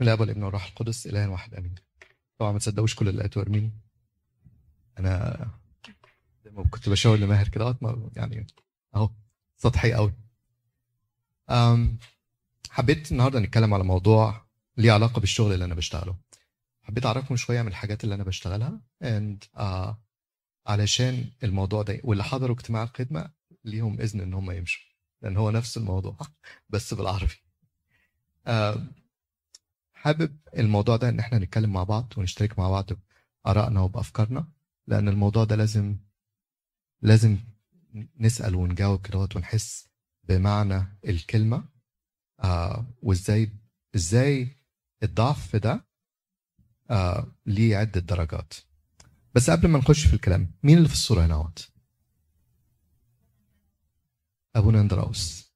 الاب والابن والروح القدس اله واحد آمين. طبعا ما تصدقوش كل الايات وارميني أنا زي ما كنت بشاور لماهر كده يعني أهو سطحي قوي أم، حبيت النهارده نتكلم على موضوع ليه علاقة بالشغل اللي أنا بشتغله. حبيت أعرفكم شوية من الحاجات اللي أنا بشتغلها and uh, علشان الموضوع ده واللي حضروا اجتماع الخدمة ليهم إذن إن هم يمشوا لأن هو نفس الموضوع بس بالعربي. آه، حابب الموضوع ده إن إحنا نتكلم مع بعض ونشترك مع بعض بآرائنا وبأفكارنا لأن الموضوع ده لازم لازم نسأل ونجاوب كده ونحس بمعنى الكلمة آه وإزاي إزاي الضعف ده آه ليه عدة درجات. بس قبل ما نخش في الكلام مين اللي في الصورة هنا اهوت أبونا أندرأوس.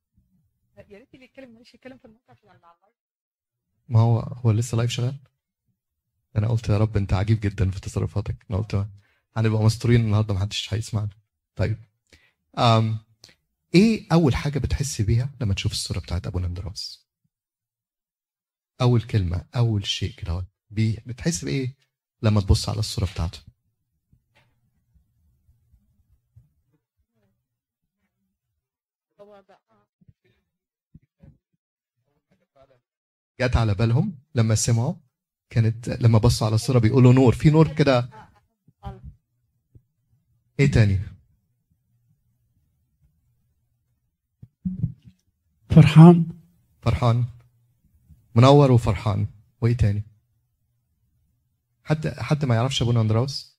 يا ريت اللي يتكلم معلش يتكلم في الموقع عشان ال live ما هو هو لسه live شغال؟ أنا قلت يا رب أنت عجيب جدا في تصرفاتك. أنا قلت هنبقى مستورين النهارده محدش هيسمعنا. طيب. أم إيه أول حاجة بتحس بيها لما تشوف الصورة بتاعت ابونا اندراوس أول كلمة أول شيء كده بتحس بإيه لما تبص على الصورة بتاعته؟ جت على بالهم لما سمعوا كانت لما بصوا على الصورة بيقولوا نور في نور كده. إيه تاني؟ فرحان. فرحان. منور وفرحان. وإيه تاني؟ حد حد ما يعرفش أبونا أندراوس؟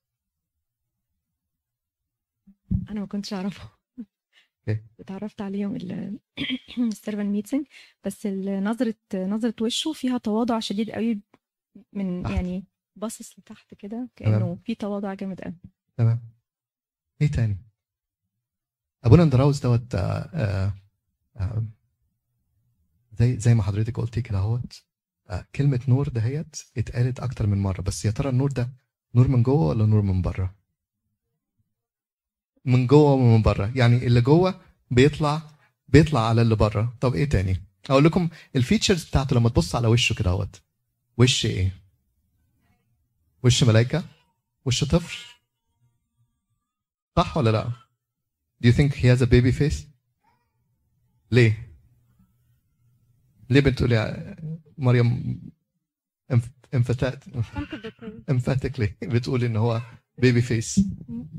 أنا ما كنتش أعرفه. اتعرفت عليه يوم ال servants meeting بس نظرة نظرة وشه فيها تواضع شديد قوي من تحت. يعني باصص لتحت كده. كأنه في تواضع جامد قوي. تمام. إيه تاني؟ أبونا اندراوس دوت آه، آه، آه، زي زي ما حضرتك قلتي كده أهوت كلمة نور دهيت اتقالت أكتر من مرة بس يا ترى النور ده نور من جوه ولا نور من بره؟ من جوه ومن بره يعني اللي جوه بيطلع بيطلع على اللي بره طب إيه تاني؟ أقول لكم الفيتشرز بتاعته لما تبص على وشه كده أهوت. وش إيه؟ وش ملايكة؟ وش طفل؟ صح ولا لا؟ Do you think he has a baby face? ليه؟ ليه بتقولي مريم انفتات emphatically بتقولي إن هو baby face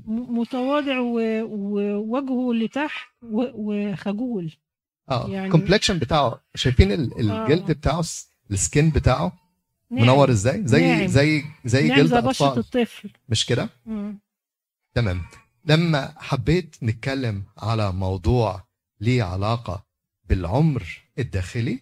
متواضع ووجهه لتحت و- وخجول. آه يعني- complexion بتاعه. شايفين ال- آه. الجلد بتاعه الس- ال skin بتاعه؟ ناعم. منور إزاي؟ زي ناعم. زي زي ناعم جلد أطفال. الطفل. مش كده. تمام. لما حبيت نتكلم على موضوع ليه علاقة بالعمر الداخلي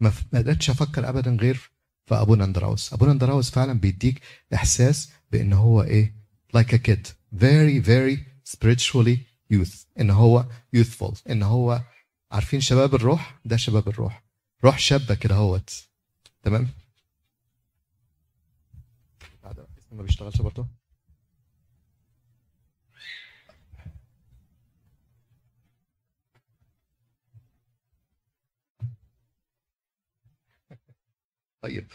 ما قدرتش أفكر ابدا غير في ابونا اندراوس. أبونا اندراوس فعلا بيديك إحساس بإن هو إيه؟ Like a kid. Very very spiritually youth. إن هو youthful. إن هو عارفين شباب الروح؟ ده شباب الروح. روح شابة كده هوت. تمام؟ ما بيشتغلش برضه. طيب.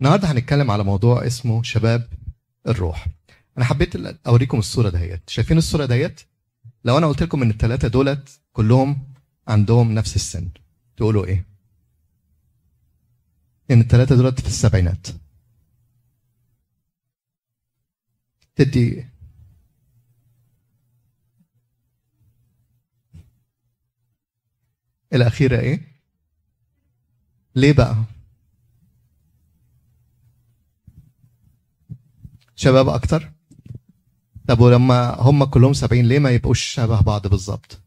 النهارده هنتكلم على موضوع اسمه شباب الروح. أنا حبيت أوريكم الصورة دهيت. شايفين الصورة دهيت؟ لو أنا قلت لكم إن الثلاثه دولت كلهم عندهم نفس السن تقولوا إيه؟ إن الثلاثه دولت في السبعينات. تدي الأخيرة إيه؟ ليه بقى؟ شباب أكتر؟ طب ولما هم كلهم سبعين ليه ما يبقوش شبه بعض بالظبط؟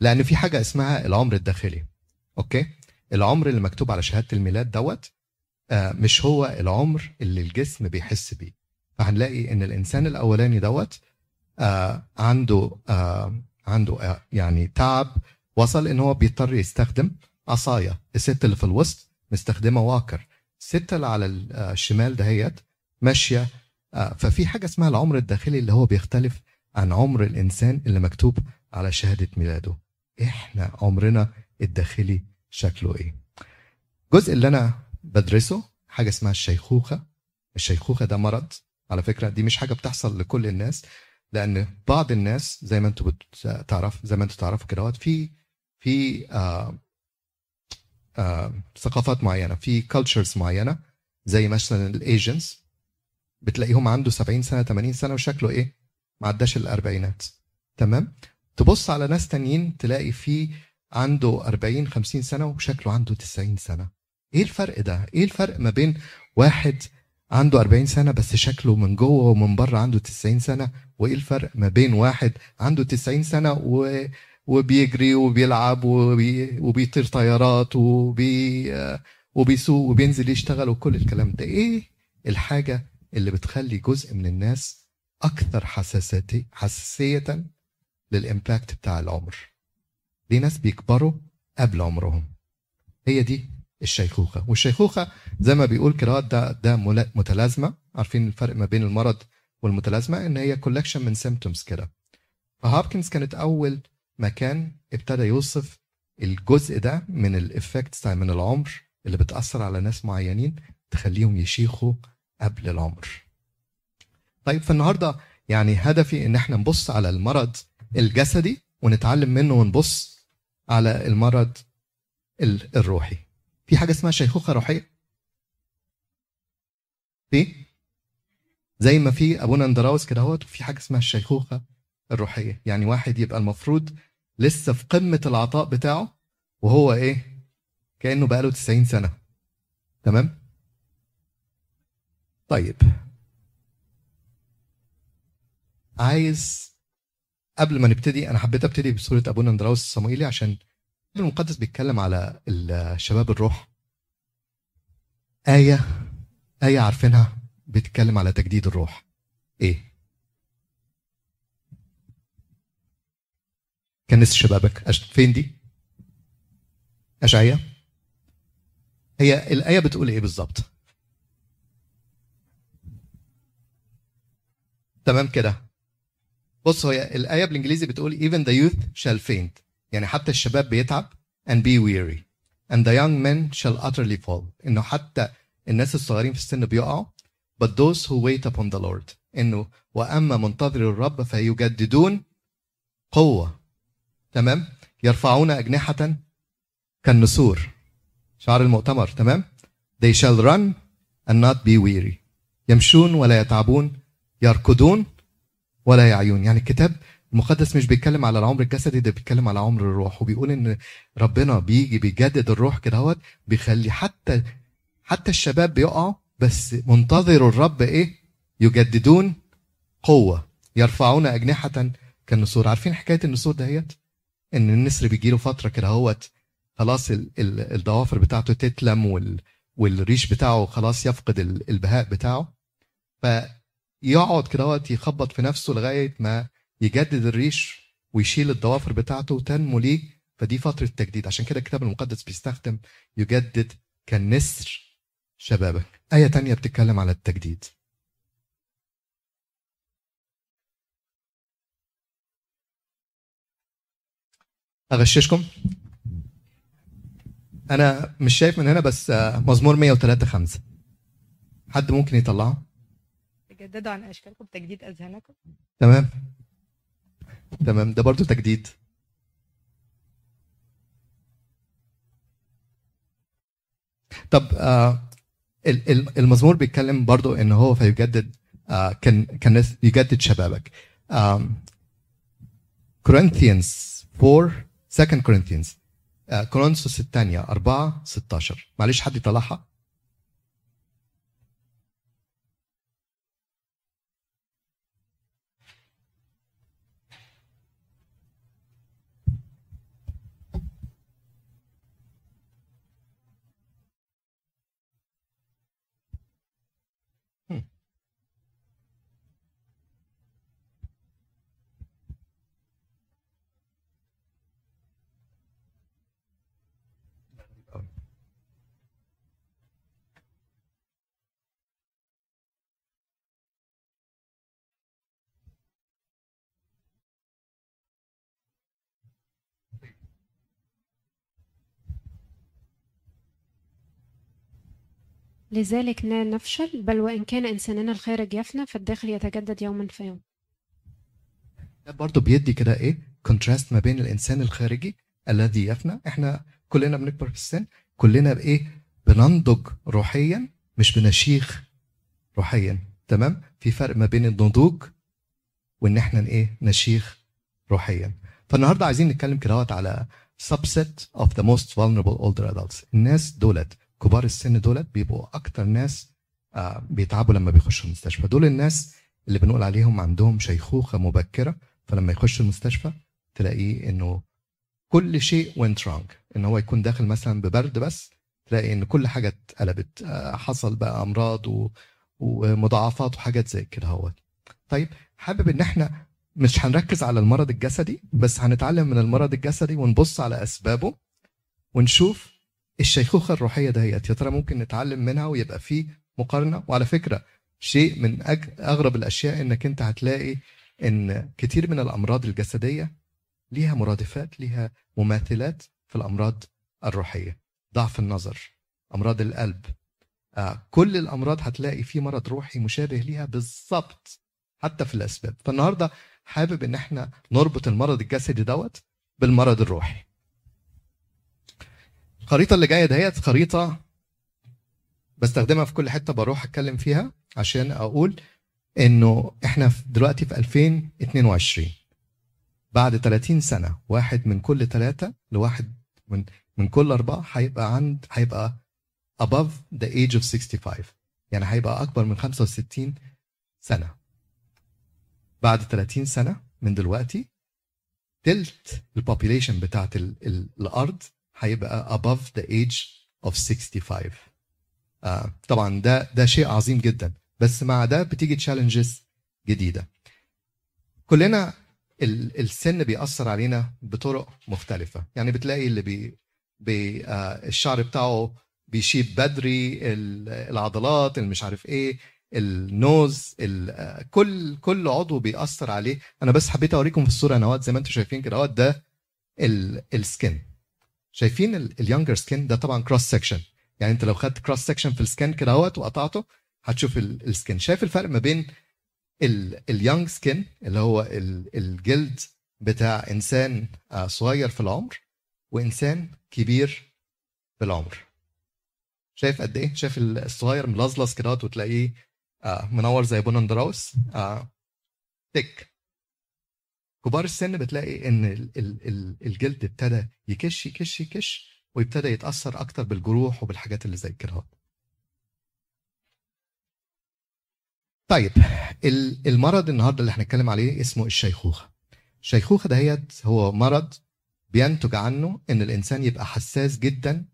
لأن في حاجة اسمها العمر الداخلي Okay؟ العمر اللي مكتوب على شهادة الميلاد دوت آه، مش هو العمر اللي الجسم بيحس بيه فهنلاقي إن الإنسان الأولاني دوت آه، عنده آه، عنده آه، يعني تعب. وصل إن هو بيضطر يستخدم عصايه الست اللي في الوسط مستخدمة walker. الست اللي على آه، الشمال دهيت ماشية آه، ففي حاجة اسمها العمر الداخلي اللي هو بيختلف عن عمر الإنسان اللي مكتوب على شهادة ميلاده. إحنا عمرنا الداخلي شكله إيه؟ الجزء اللي أنا بدرسه حاجة اسمها الشيخوخة. الشيخوخة ده مرض. على فكرة دي مش حاجة بتحصل لكل الناس. لأن بعض الناس زي ما أنتوا بتعرف زي ما أنتوا تعرفوا كده في في آه آه ثقافات معينة في cultures معينة زي مثلا ال Asians بتلاقيهم عنده 70 سنة 80 سنة وشكله إيه؟ ما عداش الأربعينات. تمام؟ تبص على ناس تانيين تلاقي في عنده 40 50 سنة وشكله عنده 90 سنة. إيه الفرق ده؟ إيه الفرق ما بين واحد عنده 40 سنة بس شكله من جوه ومن بره عنده 90 سنة. وإيه الفرق ما بين واحد عنده 90 سنة و وبيجري وبيلعب وبي... وبيطير طيارات وبي... وبيسوق وبينزل يشتغل وكل الكلام ده. إيه الحاجة اللي بتخلي جزء من الناس أكثر حساسية حساسية لل impact بتاع العمر؟ ليه ناس بيكبروا قبل عمرهم. هي دي الشيخوخة. والشيخوخة زي ما بيقول كراءات ده ده متلازمة. عارفين الفرق ما بين المرض والمتلازمة؟ إن هي collection من symptoms كده. فهوبكنز كانت أول مكان ابتدى يوصف الجزء ده من ال effects من العمر اللي بتأثر على ناس معينين تخليهم يشيخوا قبل العمر. طيب فالنهاردة يعني هدفي إن إحنا نبص على المرض الجسدي ونتعلم منه ونبص على المرض الروحي. في حاجة اسمها شيخوخة روحية. في؟ زي ما في أبونا اندراوس كده اهوت وفي حاجة اسمها الشيخوخة الروحية. يعني واحد يبقى المفروض لسه في قمة العطاء بتاعه وهو إيه؟ كأنه بقاله 90 سنة. تمام؟ طيب. عايز قبل ما نبتدي أنا حبيت أبتدي بصورة أبونا اندراوس الصموئيلي عشان المقدس بيتكلم على الشباب الروح آية آية عارفينها بتتكلم على تجديد الروح إيه؟ كنس شبابك. فين دي؟ أشعية هي الآية بتقول إيه بالظبط؟ تمام كده بص هي الآية بالإنجليزي بتقول even the youth shall faint يعني حتى الشباب بيتعب and be weary. And the young men shall utterly fall. إنه حتى الناس الصغيرين في السن بيقعوا. But those who wait upon the Lord. إنه وأما منتظر الرب فيجددون قوة. تمام؟ يرفعون أجنحة كالنسور. شعار المؤتمر. تمام؟ They shall run and not be weary. يمشون ولا يتعبون يركضون ولا يعيون. يعني الكتاب المقدس مش بيتكلم على العمر الجسدي ده بيتكلم على عمر الروح وبيقول إن ربنا بيجي بيجدد الروح كده أهوت بيخلي حتى حتى الشباب بيقعوا بس منتظروا الرب إيه؟ يجددون قوة يرفعون أجنحة كالنسور. عارفين حكاية النسور دهيت إن النسر بيجي له فترة كده أهوت خلاص ال ال الضوافر بتاعته تتلم وال والريش بتاعه خلاص يفقد البهاء بتاعه. فيقعد كده أهوت يخبط في نفسه لغاية ما يجدد الريش ويشيل الضوافر بتاعته وتنمو ليه فدي فترة تجديد. عشان كده الكتاب المقدس بيستخدم يجدد كالنسر شبابك. آية تانية بتتكلم على التجديد. أغششكم؟ أنا مش شايف من هنا بس مزمور 103 5 حد ممكن يطلعه؟ تجددوا عن أشكالكم تجديد أذهانكم تمام. تمام ده برضو تجديد. طب آه المزمور بيتكلم برضو إن هو فيجدد آه كان كان يجدد شبابك. كورنثيانز 4 2 كورنثيانز كورنثوس الثانية 4 16 معلش حد يطلعها؟ لذلك لا نفشل بل وإن كان إنساننا الخارج يفنى فالداخل يتجدد يوما فيوم ده برضه بيدي كده إيه؟ كونتراست ما بين الإنسان الخارجي الذي يفنى. إحنا كلنا بنكبر في السن كلنا بإيه؟ بننضج روحيا مش بنشيخ روحيا. تمام؟ في فرق ما بين النضوج وإن إحنا إيه؟ نشيخ روحيا. فالنهاردة عايزين نتكلم كده على subset of the most vulnerable older adults. الناس دولت كبار السن دولت بيبقوا أكتر ناس آه بيتعبوا لما بيخشوا المستشفى دول الناس اللي بنقول عليهم عندهم شيخوخة مبكرة فلما يخش المستشفى تلاقيه إنه كل شيء went wrong إن هو يكون داخل مثلا ببرد بس تلاقي إن كل حاجة اتقلبت آه، حصل بقى أمراض. ومضاعفات وحاجات زي كده هو طيب حابب إن إحنا مش هنركز على المرض الجسدي بس هنتعلم من المرض الجسدي ونبص على أسبابه ونشوف الشيخوخة الروحية دهيت يا ترى ممكن نتعلم منها ويبقى فيه مقارنة. وعلى فكرة شيء من. أغرب الأشياء إنك أنت هتلاقي إن كتير من الأمراض الجسدية ليها مرادفات ليها مماثلات في الأمراض الروحية. ضعف النظر أمراض القلب. آه كل الأمراض هتلاقي في مرض روحي مشابه ليها بالظبط حتى في الأسباب. فالنهاردة حابب إن إحنا نربط المرض الجسدي دوت بالمرض الروحي. الخريطه اللي جاية دهيت خريطة بستخدمها في كل حتة بروح أتكلم فيها عشان أقول إنه إحنا دلوقتي في 2022 بعد 30 سنة واحد من كل ثلاثة لواحد من من كل أربعة هيبقى عند هيبقى above the age of 65 يعني هيبقى أكبر من 65 سنة. بعد 30 سنة من دلوقتي تلت ال population بتاعت ال ال الأرض هيبقى above the age of 65 آه طبعا ده ده شيء عظيم جدا. بس مع ده بتيجي challenges جديدة. كلنا ال- السن بيأثر علينا بطرق مختلفة. يعني بتلاقي اللي بي, بي آه الشعر بتاعه بيشيب بدري ال- العضلات اللي مش عارف إيه ال nose ال- آه، كل كل عضو بيأثر عليه. أنا بس حبيت أوريكم في الصورة نوات زي ما أنتم شايفين كده ده ال skin. شايفين ال younger skin ده طبعا cross section يعني انت لو خدت cross section في ال skin كده اهوت وقطعته هتشوف السكن شايف الفرق ما بين ال young skin اللي هو ال- الجلد بتاع إنسان آه، صغير في العمر وإنسان كبير في العمر. شايف قد إيه؟ شايف الصغير ملظلظ كده وتلاقيه آه، منور زي بونندراوس آه، تك. كبار السن بتلاقي إن ال- ال- ال- الجلد ابتدى يكش يكش يكش ويبتدى يتأثر أكتر بالجروح وبالحاجات اللي زي كده. طيب ال- المرض النهارده اللي هنتكلم عليه اسمه الشيخوخة. الشيخوخة دهيت هو مرض بينتج عنه إن الإنسان يبقى حساس جدا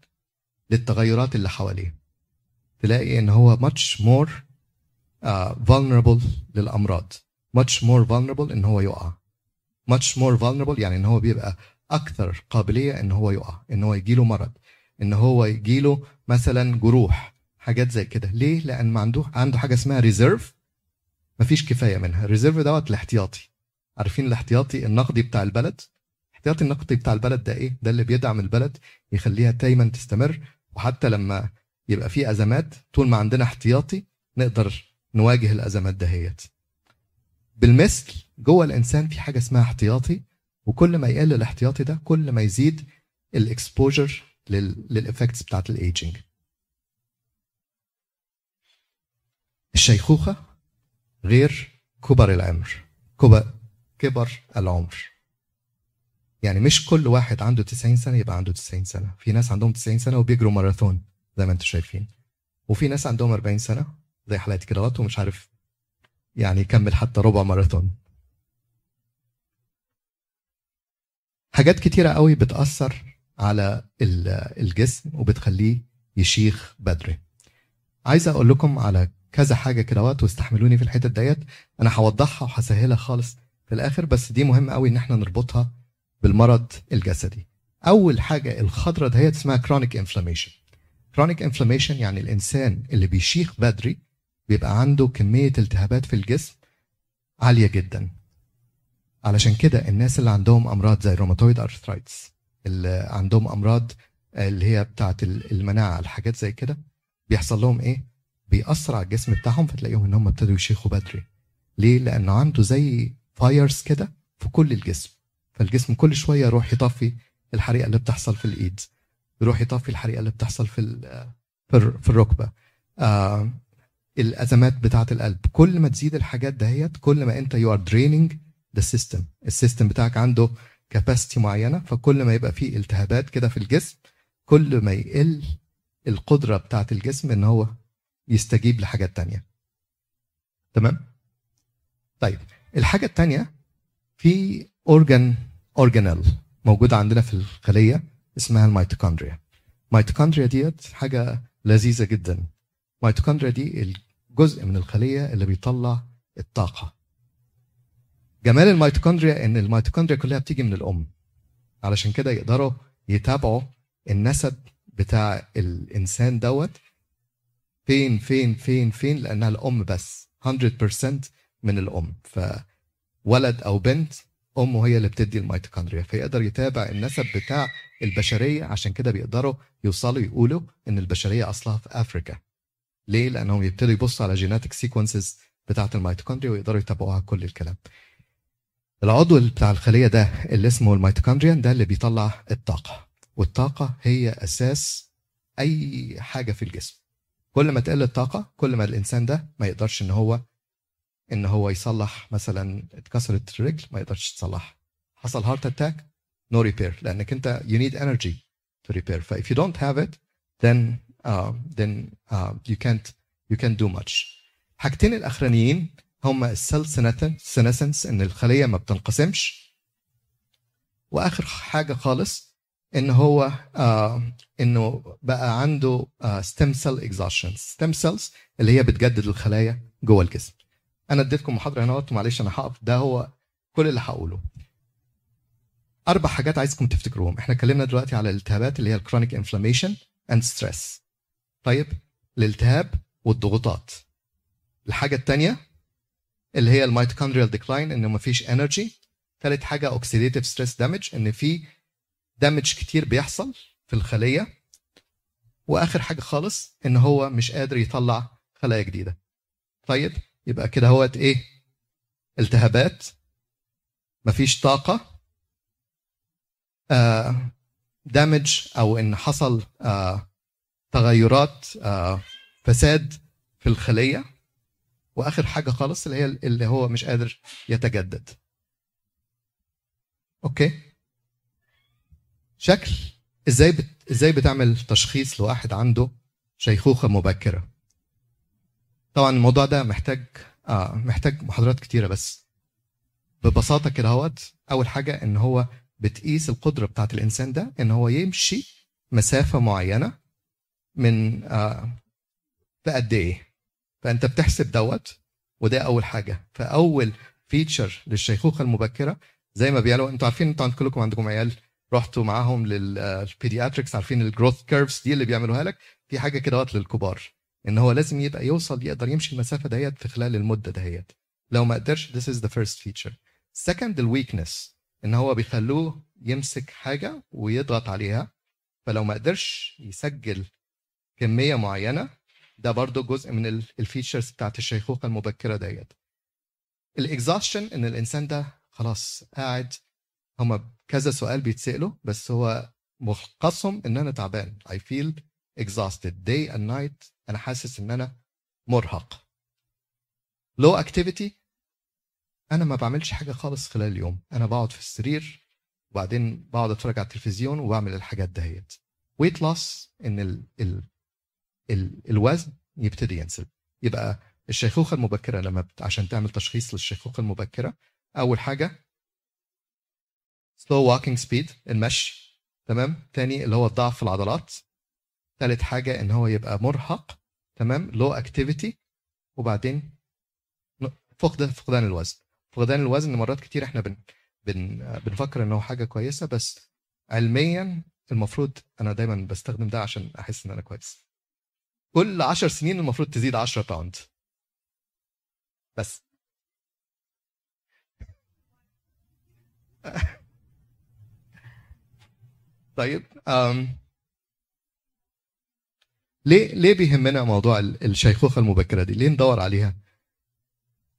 للتغيرات اللي حواليه. تلاقي إن هو much more uh, vulnerable للأمراض. much more vulnerable إن هو يقع. Much more vulnerable يعني إن هو بيبقى أكثر قابلية إن هو يقع إن هو يجيله مرض إن هو يجيله مثلا جروح حاجات زي كده. ليه؟ لأن ما عنده عنده حاجة اسمها reserve مفيش كفاية منها. ال reserve دوت الاحتياطي. عارفين الاحتياطي النقدي بتاع البلد؟ الاحتياطي النقدي بتاع البلد ده إيه؟ ده اللي بيدعم البلد يخليها دايما تستمر وحتى لما يبقى في أزمات طول ما عندنا احتياطي نقدر نواجه الأزمات دهيت. بالمثل جوه الإنسان في حاجة اسمها احتياطي وكل ما يقل الاحتياطي ده كل ما يزيد ال exposure لل effects بتاعت الايجنج الشيخوخة غير كبر العمر كبر كبر العمر. يعني مش كل واحد عنده 90 سنة يبقى عنده 90 سنة. في ناس عندهم 90 سنة وبيجروا ماراثون زي ما أنتم شايفين. وفي ناس عندهم 40 سنة زي حالاتي كده ومش عارف يعني يكمل حتى ربع ماراثون. حاجات كتيرة قوي بتأثر على ال- الجسم وبتخليه يشيخ بدري. عايز أقول لكم على كذا حاجة كده وقت واستحملوني في الحتة ديت. أنا هوضحها وهسهلها خالص في الآخر بس دي مهم قوي إن إحنا نربطها بالمرض الجسدي. أول حاجة الخضرة دهيت اسمها chronic inflammation chronic inflammation يعني الإنسان اللي بيشيخ بدري بيبقى عنده كمية التهابات في الجسم عالية جدا. علشان كده الناس اللي عندهم أمراض زي ال rheumatoid arthritis اللي عندهم أمراض اللي هي بتاعة المناعة الحاجات زي كده بيحصل لهم إيه؟ بيأثر على الجسم بتاعهم فتلاقيهم إن هم ابتدوا يشيخوا بدري. ليه؟ لأنه عنده زي fires كده في كل الجسم. فالجسم كل شوية يروح يطفي الحريقة اللي بتحصل في الايد يروح يطفي الحريقة اللي بتحصل في في الر- في الركبة. آه الأزمات بتاعة القلب. كل ما تزيد الحاجات دهيت كل ما انت you are draining the system ال system بتاعك عنده capacity معينة فكل ما يبقى فيه التهابات كده في الجسم كل ما يقل القدرة بتاعة الجسم إن هو يستجيب لحاجات تانية. تمام؟ طيب الحاجة التانية في organ organelle موجودة عندنا في الخلية اسمها الميتوكوندريا الميتوكوندريا ديت حاجة لذيذة جدا. الميتوكوندريا دي الجزء من الخلية اللي بيطلع الطاقة. جمال الميتوكوندريا إن الميتوكوندريا كلها بتيجي من الأم. علشان كده يقدروا يتابعوا النسب بتاع الإنسان دوت فين فين فين فين لأنها الأم بس. 100% من الأم. فولد أو بنت امه هي اللي بتدي الميتوكوندريا. فيقدر يتابع النسب بتاع البشرية عشان كده بيقدروا يوصلوا يقولوا إن البشرية أصلها في أفريكا. ليه؟ لأنهم يبتدوا يبصوا على genetic sequences بتاعة الميتوكوندريا ويقدروا يتابعوها كل الكلام. العضو بتاع الخلية ده اللي اسمه الميتوكوندريان ده اللي بيطلع الطاقة والطاقة هي أساس أي حاجة في الجسم. كل ما تقل الطاقة كل ما الإنسان ده ما يقدرش إن هو إن هو يصلح مثلا اتكسرت الرجل ما يقدرش يصلحها. حصل heart attack no repair لأنك أنت you need energy to repair ف if you don't have it then uh, then uh, you can't you can't do much. حاجتين الأخرانيين هما ال cell senescence إن الخلية ما بتنقسمش. وآخر حاجة خالص إن هو آه إنه بقى عنده stem cell exhaustion stem cells اللي هي بتجدد الخلايا جوه الجسم. أنا اديتكم محاضرة هنا معلش أنا هقف. ده هو كل اللي هقوله. أربع حاجات عايزكم تفتكروهم. إحنا اتكلمنا دلوقتي على الالتهابات اللي هي ال chronic inflammation and stress طيب الالتهاب والضغوطات. الحاجة الثانية اللي هي ال mitochondrial decline ان مفيش energy ثالث حاجة oxidative stress damage إن في damage كتير بيحصل في الخلية. وآخر حاجة خالص إن هو مش قادر يطلع خلايا جديدة. طيب يبقى كده هوت إيه؟ التهابات. مفيش طاقة. آه دامج أو إن حصل آه تغيرات آه فساد في الخلية. وآخر حاجة خالص اللي هي اللي هو مش قادر يتجدد. أوكي؟ شكل. إزاي بت... إزاي بتعمل تشخيص لواحد عنده شيخوخة مبكرة؟ طبعا الموضوع ده محتاج آه محتاج محاضرات كتيرة بس. ببساطة كده أهوت أول حاجة إن هو بتقيس القدرة بتاعت الإنسان ده إن هو يمشي مسافة معينة من آه في قد إيه؟ فأنت بتحسب دوت وده أول حاجة. فأول فيتشر للشيخوخة المبكرة زي ما بيعملوا أنتوا عارفين أنتوا كلكم عندكم عيال رحتوا معاهم لل pediatrics عارفين ال growth curves دي اللي بيعملوها لك؟ في حاجة كده للكبار إن هو لازم يبقى يوصل يقدر يمشي المسافة دهيت في خلال المدة دهيت لو ما قدرش this is the first feature. Second ال weakness إن هو بيخلوه يمسك حاجة ويضغط عليها. فلو ما قدرش يسجل كمية معينة ده برضو جزء من ال features بتاعت الشيخوخة المبكرة ديت. الاكزاستشن إن الإنسان ده خلاص قاعد هما كذا سؤال بيتسألوا بس هو ملخصهم إن أنا تعبان. I feel exhausted day and night. أنا حاسس إن أنا مرهق. low activity. أنا ما بعملش حاجة خالص خلال اليوم. أنا بقعد في السرير وبعدين بقعد أتفرج على التلفزيون وبعمل الحاجات دهيت weight loss إن ال ال الوزن يبتدي ينزل. يبقى الشيخوخة المبكرة لما بت... عشان تعمل تشخيص للشيخوخة المبكرة أول حاجة slow walking speed المشي تمام؟ تاني اللي هو الضعف في العضلات. ثالث حاجة إن هو يبقى مرهق تمام؟ low activity. وبعدين فقدان فقدان الوزن. فقدان الوزن مرات كتير إحنا بن بن بنفكر إن هو حاجة كويسة بس علميا المفروض أنا دايما بستخدم ده عشان أحس إن أنا كويس. كل 10 سنين المفروض تزيد 10 باوند بس. طيب um, ليه ليه بيهمنا موضوع ال- الشيخوخة المبكرة دي؟ ليه ندور عليها؟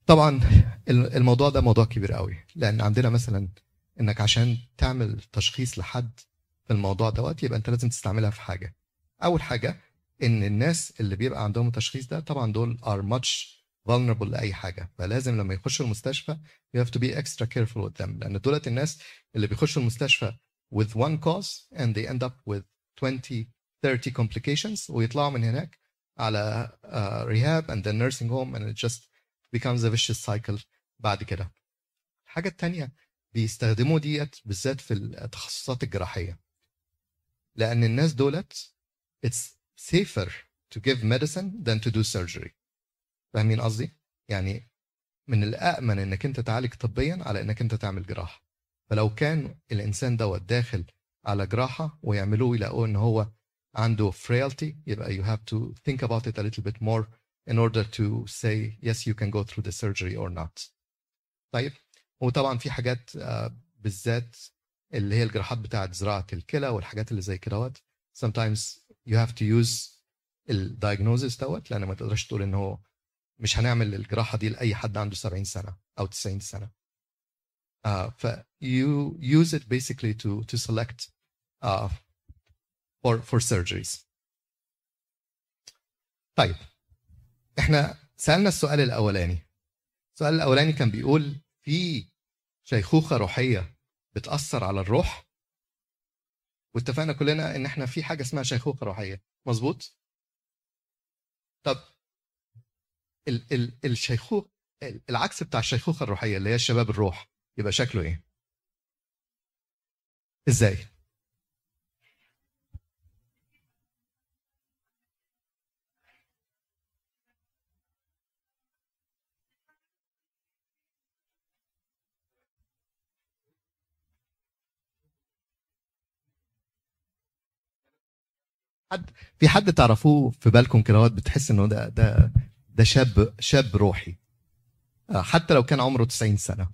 طبعا ال- الموضوع ده موضوع كبير قوي. لأن عندنا مثلا إنك عشان تعمل تشخيص لحد في الموضوع دوت يبقى أنت لازم تستعملها في حاجة. أول حاجة إن الناس اللي بيبقى عندهم التشخيص ده طبعا دول are much vulnerable لأي حاجة. فلازم لما يخشوا المستشفى you have to be extra careful with them. لأن دولت الناس اللي بيخشوا المستشفى with one cause and they end up with 20 30 complications ويطلعوا من هناك على uh, rehab and then nursing home and it just becomes a vicious cycle بعد كده. الحاجة التانية بيستخدموا ديت بالذات في التخصصات الجراحية. لأن الناس دولت it's safer to give medicine than to do surgery. فاهمين قصدي؟ يعني من الأأمن إنك أنت تعالج طبيا على إنك أنت تعمل جراحة. فلو كان الإنسان دوت داخل على جراحة ويعملوه يلاقوه إن هو عنده frailty يبقى you have to think about it a little bit more in order to say yes you can go through the surgery or not. طيب وطبعا في حاجات آه، بالذات اللي هي الجراحات بتاعت زراعة الكلى والحاجات اللي زي كده sometimes you have to use الدايجنوزس دوت لأن ما تقدرش تقول إن هو مش هنعمل الجراحة دي لأي حد عنده 70 سنة أو 90 سنة. uh, ف you use it basically to to select uh, for for surgeries. طيب إحنا سألنا السؤال الأولاني. السؤال الأولاني كان بيقول في شيخوخة روحية بتأثر على الروح؟ واتفقنا كلنا إن إحنا في حاجة اسمها شيخوخة روحية. مظبوط؟ طب ال ال الشيخوخ ال- العكس بتاع الشيخوخة الروحية اللي هي الشباب الروح يبقى شكله إيه؟ إزاي؟ حد في حد تعرفوه في بالكم كده؟ بتحس إنه ده ده ده شاب شاب روحي. آه، حتى لو كان عمره 90 سنة.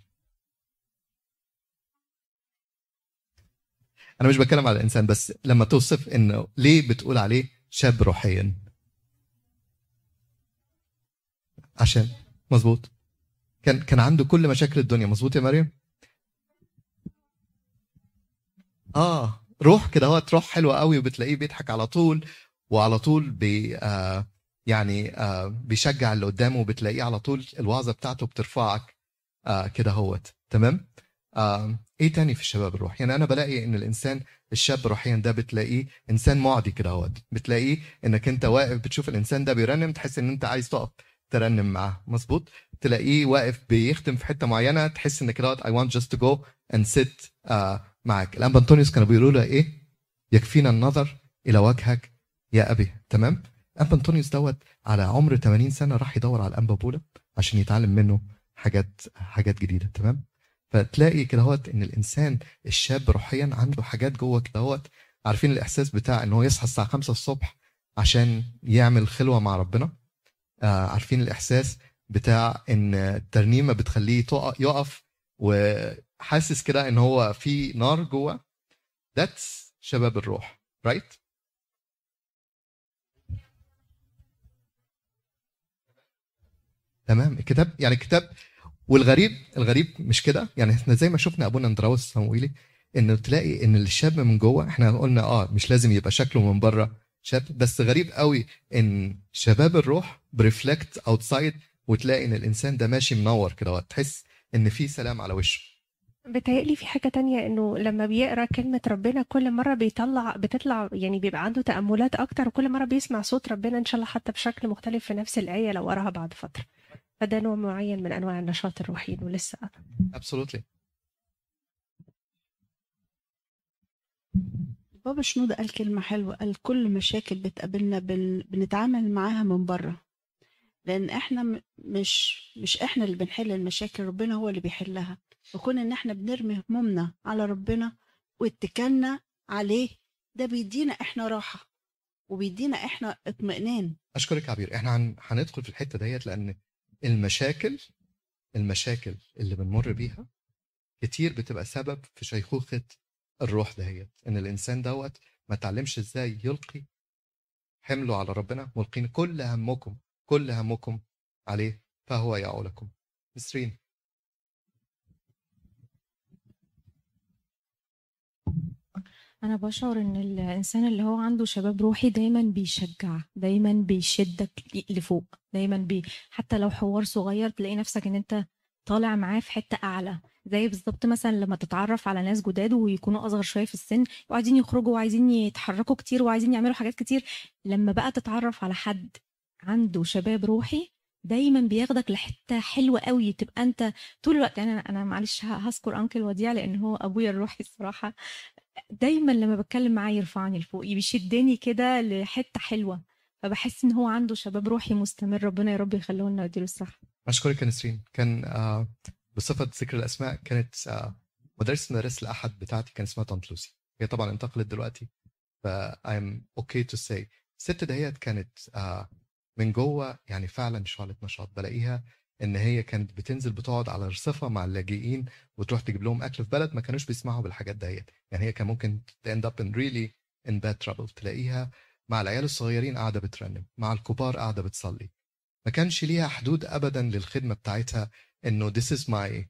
أنا مش بتكلم على الإنسان بس لما توصف إنه ليه بتقول عليه شاب روحيا؟ عشان. مظبوط. كان كان عنده كل مشاكل الدنيا. مظبوط يا مريم؟ آه. روح كده هو روح حلوة قوي وبتلاقيه بيضحك على طول وعلى طول بي آه يعني آه بيشجع اللي قدامه وبتلاقيه على طول الوعظة بتاعته بترفعك آه كده هوت تمام؟ آه إيه تاني في الشباب الروح؟ يعني أنا بلاقي ان الانسان الشاب روحيا ده بتلاقيه انسان معدي كده هوت بتلاقيه انك انت واقف بتشوف الانسان ده بيرنم تحس ان انت عايز تقف ترنم معاه. مظبوط؟ تلاقيه واقف بيختم في حتة معينة تحس ان كده I want to go and sit آه معاك. الانبا أنطونيوس كانوا بيقولوا له إيه؟ يكفينا النظر إلى وجهك يا أبي. تمام؟ انبا أنطونيوس دوت على عمر 80 سنة راح يدور على الانبا بولا عشان يتعلم منه حاجات حاجات جديدة. تمام؟ فتلاقي كده هوت إن الإنسان الشاب روحيا عنده حاجات جوه كده هوت. عارفين الإحساس بتاع إن هو يصحى الساعة 5 الصبح عشان يعمل خلوة مع ربنا؟ آه عارفين الإحساس بتاع إن الترنيمة بتخليه يقف وحاسس كده إن هو في نار جوه. ذاتس شباب الروح right right? تمام. الكتاب يعني الكتاب والغريب الغريب مش كده؟ يعني إحنا زي ما شفنا أبونا اندراوس الصموئيلي إنه تلاقي إن الشاب من جوه إحنا قلنا آه مش لازم يبقى شكله من بره شاب بس غريب قوي إن شباب الروح ب reflect outside وتلاقي إن الإنسان ده ماشي منور كده تحس إن في سلام على وشه. بتهيألي في حاجة تانية إنه لما بيقرأ كلمة ربنا كل مرة بيطلع بتطلع يعني بيبقى عنده تأملات أكتر وكل مرة بيسمع صوت ربنا إن شاء الله حتى بشكل مختلف في نفس الآية لو قراها بعد فترة. فده نوع معين من أنواع النشاط الروحي إنه لسه ابسولوتلي بابا شنودة قال كلمة حلوة قال كل مشاكل بتقابلنا بن... بنتعامل معاها من بره. لأن إحنا مش مش إحنا اللي بنحل المشاكل ربنا هو اللي بيحلها. وكون إن إحنا بنرمي همومنا على ربنا واتكلنا عليه ده بيدينا إحنا راحة وبيدينا إحنا اطمئنان. أشكرك يا عبير. إحنا هن- هندخل في الحتة ديت لأن المشاكل المشاكل اللي بنمر بيها كتير بتبقى سبب في شيخوخة الروح دهيت إن الإنسان دوت ما اتعلمش إزاي يلقي حملوا على ربنا ملقين كل همكم كل همكم عليه فهو يعولكم نسرين أنا بشعر إن الإنسان اللي هو عنده شباب روحي دايما بيشجع دايما بيشدك لفوق دايما بي حتى لو حوار صغير تلاقي نفسك إن أنت طالع معاه في حتة أعلى. زي بالظبط مثلا لما تتعرف على ناس جداد ويكونوا أصغر شوية في السن وعايزين يخرجوا وعايزين يتحركوا كتير وعايزين يعملوا حاجات كتير لما بقى تتعرف على حد عنده شباب روحي دايما بياخدك لحتة حلوة قوي تبقى أنت طول الوقت يعني أنا أنا معلش هذكر انكل وديع لأن هو أبويا الروحي الصراحة. دايما لما بتكلم معاه يرفعني لفوق بيشدني كده لحتة حلوة فبحس إن هو عنده شباب روحي مستمر ربنا يا رب يخليه لنا ويديله الصحة. أشكرك يا نسرين. كان آه، بصفة ذكر الأسماء كانت آه، مدرسة مدارس الأحد بتاعتي كان اسمها طنط لوسي. هي طبعا انتقلت دلوقتي ف I'm okay to say. الست دهيت كانت آه، من جوه يعني فعلا شعلة نشاط. بلاقيها إن هي كانت بتنزل بتقعد على رصفه مع اللاجئين وتروح تجيب لهم أكل في بلد ما كانوش بيسمعوا بالحاجات ديت يعني هي كان ممكن end up in really in bad trouble. تلاقيها مع العيال الصغيرين قاعدة بترنم مع الكبار قاعدة بتصلي. ما كانش ليها حدود ابدا للخدمة بتاعتها إنه this is my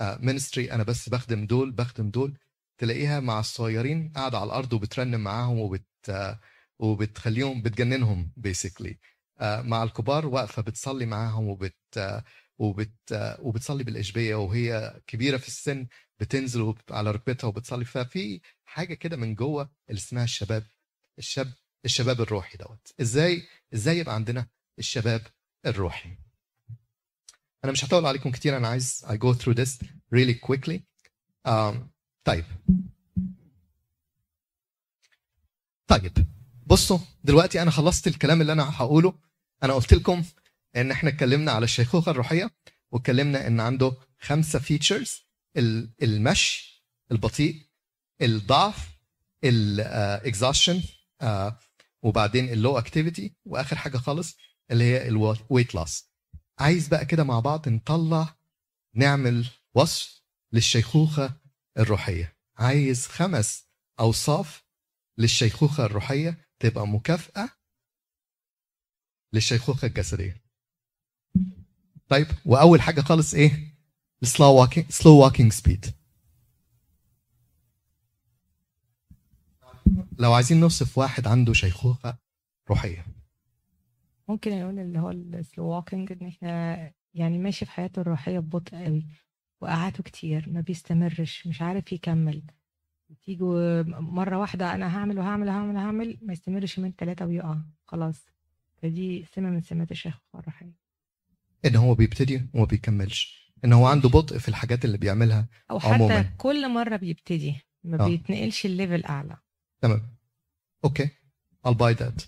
uh, ministry أنا بس بخدم دول بخدم دول. تلاقيها مع الصغيرين قاعدة على الأرض وبترنم معاهم وبت uh, وبتخليهم بتجننهم uh, مع الكبار واقفة بتصلي معاهم وبت uh, وبت uh, وبتصلي بالاشبيه وهي كبيرة في السن بتنزل على ركبتها وبتصلي. ففي حاجة كده من جوه اللي اسمها الشباب الشاب الشباب الروحي دوت. إزاي إزاي يبقى عندنا الشباب الروحي؟ أنا مش هطول عليكم كتير أنا عايز I go through this really quickly. um, طيب. طيب. بصوا دلوقتي أنا خلصت الكلام اللي أنا هقوله. أنا قلت لكم إن إحنا اتكلمنا على الشيخوخة الروحية واتكلمنا إن عنده خمسة features المشي البطيء الضعف الاكزاشن وبعدين ال low activity وآخر حاجة خالص اللي هي ال weight loss عايز بقى كده مع بعض نطلع نعمل وصف للشيخوخة الروحية. عايز خمس أوصاف للشيخوخة الروحية تبقى مكافئة للشيخوخة الجسدية. طيب وأول حاجة خالص إيه؟ ال slow walking slow walking speed لو عايزين نوصف واحد عنده شيخوخة روحية. ممكن نقول اللي هو السلو ووكينج إن إحنا يعني ماشي في حياته الروحية ببطء قوي وقعاته كتير ما بيستمرش مش عارف يكمل. تيجي مرة واحدة أنا هعمل وهعمل وهعمل وهعمل ما يستمرش من ثلاثة ويقع. خلاص. فدي سمة من سمات الشيخوخه الروحيه إن هو بيبتدي وما بيكملش. إن هو عنده بطء في الحاجات اللي بيعملها أو حتى عموماً. كل مرة بيبتدي ما آه. بيتنقلش ال level أعلى. تمام. Okay. I'll buy that.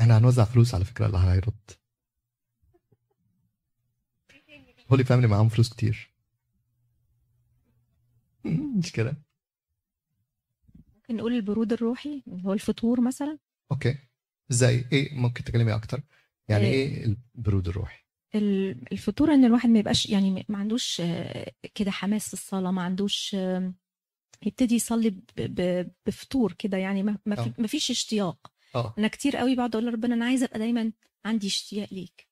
إحنا هنوزع فلوس على فكرة اللي هيرد. Holy Family معاهم فلوس كتير. مش كده. ممكن نقول البرود الروحي اللي هو الفتور مثلا. Okay. إزاي؟ إيه ممكن تكلمي أكتر؟ يعني إيه. إيه البرود الروحي؟ ال- الفطور إن الواحد ما يبقاش يعني ما عندوش آه، كده حماس في الصلاة ما عندوش آه، يبتدي يصلي بفطور كده يعني ما آه. فيش اشتياق. آه. أنا كتير قوي بقعد أقول لربنا أنا عايزة أبقى دايما عندي اشتياق ليك.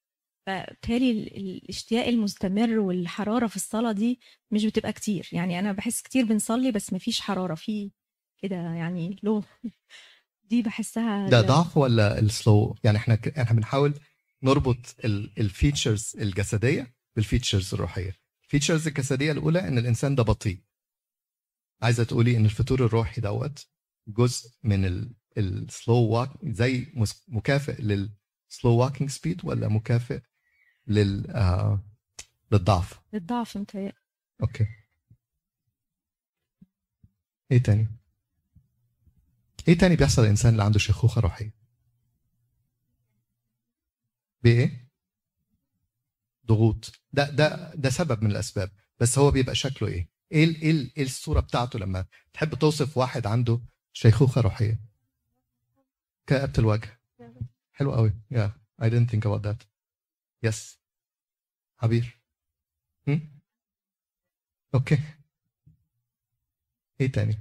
فبالتالي ال- ال- الاشتياق المستمر والحرارة في الصلاه دي مش بتبقى كتير. يعني أنا بحس كتير بنصلي بس ما فيش حرارة في كده يعني لو دي بحسها ده ضعف ولا ال slow يعني إحنا ك- إحنا بنحاول نربط ال features الجسدية بال features الروحية. ال features الجسدية الأولى إن الإنسان ده بطيء. عايزة تقولي إن الفتور الروحي دوت جزء من ال slow walk زي مكافئ لل slow walking speed ولا مكافئ لل آه للضعف. الضعف متهيألي. Okay. إيه تاني؟ إيه تاني بيحصل للانسان اللي عنده شيخوخة روحية؟ بإيه؟ ضغوط. ده ده ده سبب من الأسباب. بس هو بيبقى شكله إيه؟ إيه إيه إيه الصورة بتاعته لما تحب توصف واحد عنده شيخوخة روحية؟ كآبة الوجه. حلو قوي yeah. I didn't think about that. Yes. عبير؟ أوكي إيه تاني؟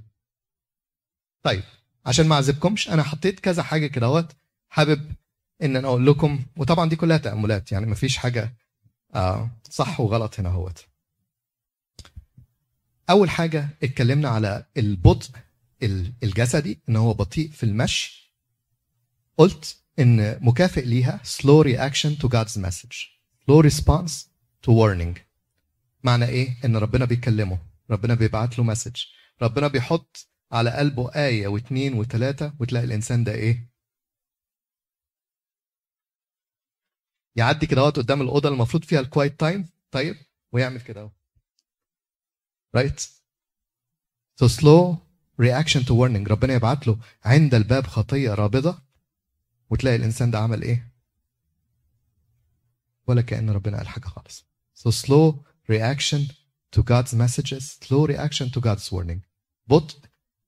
طيب عشان ما اعذبكمش أنا حطيت كذا حاجة كده اهوت حابب ان أنا أقول لكم وطبعا دي كلها تأملات يعني مفيش حاجة آه صح وغلط هنا اهوت. أول حاجة اتكلمنا على البطء ال- الجسدي إن هو بطيء في المشي. قلت إن مكافئ ليها slow reaction to God's message. Slow response to warning. معنى إيه؟ إن ربنا بيكلمه. ربنا بيبعت له message ربنا بيحط على قلبه آية واثنين وثلاثة وتلاقي الإنسان ده إيه؟ يعدي كده اهوت قدام الأوضة المفروض فيها ال quiet time طيب ويعمل كده أهو. right so slow reaction to warning. ربنا يبعت له عند الباب خطية رابضة. وتلاقي الإنسان ده عمل إيه؟ ولا كأن ربنا قال حاجة خالص. So slow reaction to God's messages slow reaction to God's warning. بطء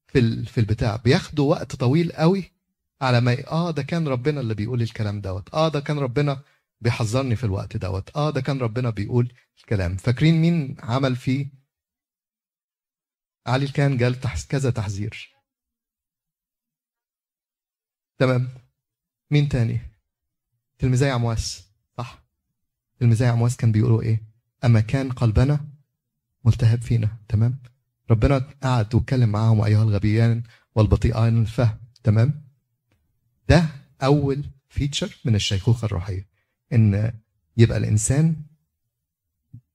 في في البتاع. بياخدوا وقت طويل قوي على ما آه ده كان ربنا اللي بيقول الكلام دوت. آه ده كان ربنا بيحذرني في الوقت دوت. آه ده كان ربنا بيقول الكلام. فاكرين مين عمل فيه؟ علي كان قال كذا تحذير. تمام؟ مين تاني؟ تلميذي عمواس صح؟ تلميذي عمواس كان بيقولوا إيه؟ أما كان قلبنا ملتهب فينا تمام؟ ربنا قعد واتكلم معاهم أيها الغبيان والبطيئان الفهم تمام؟ ده أول فيتشر من الشيخوخة الروحية إن يبقى الإنسان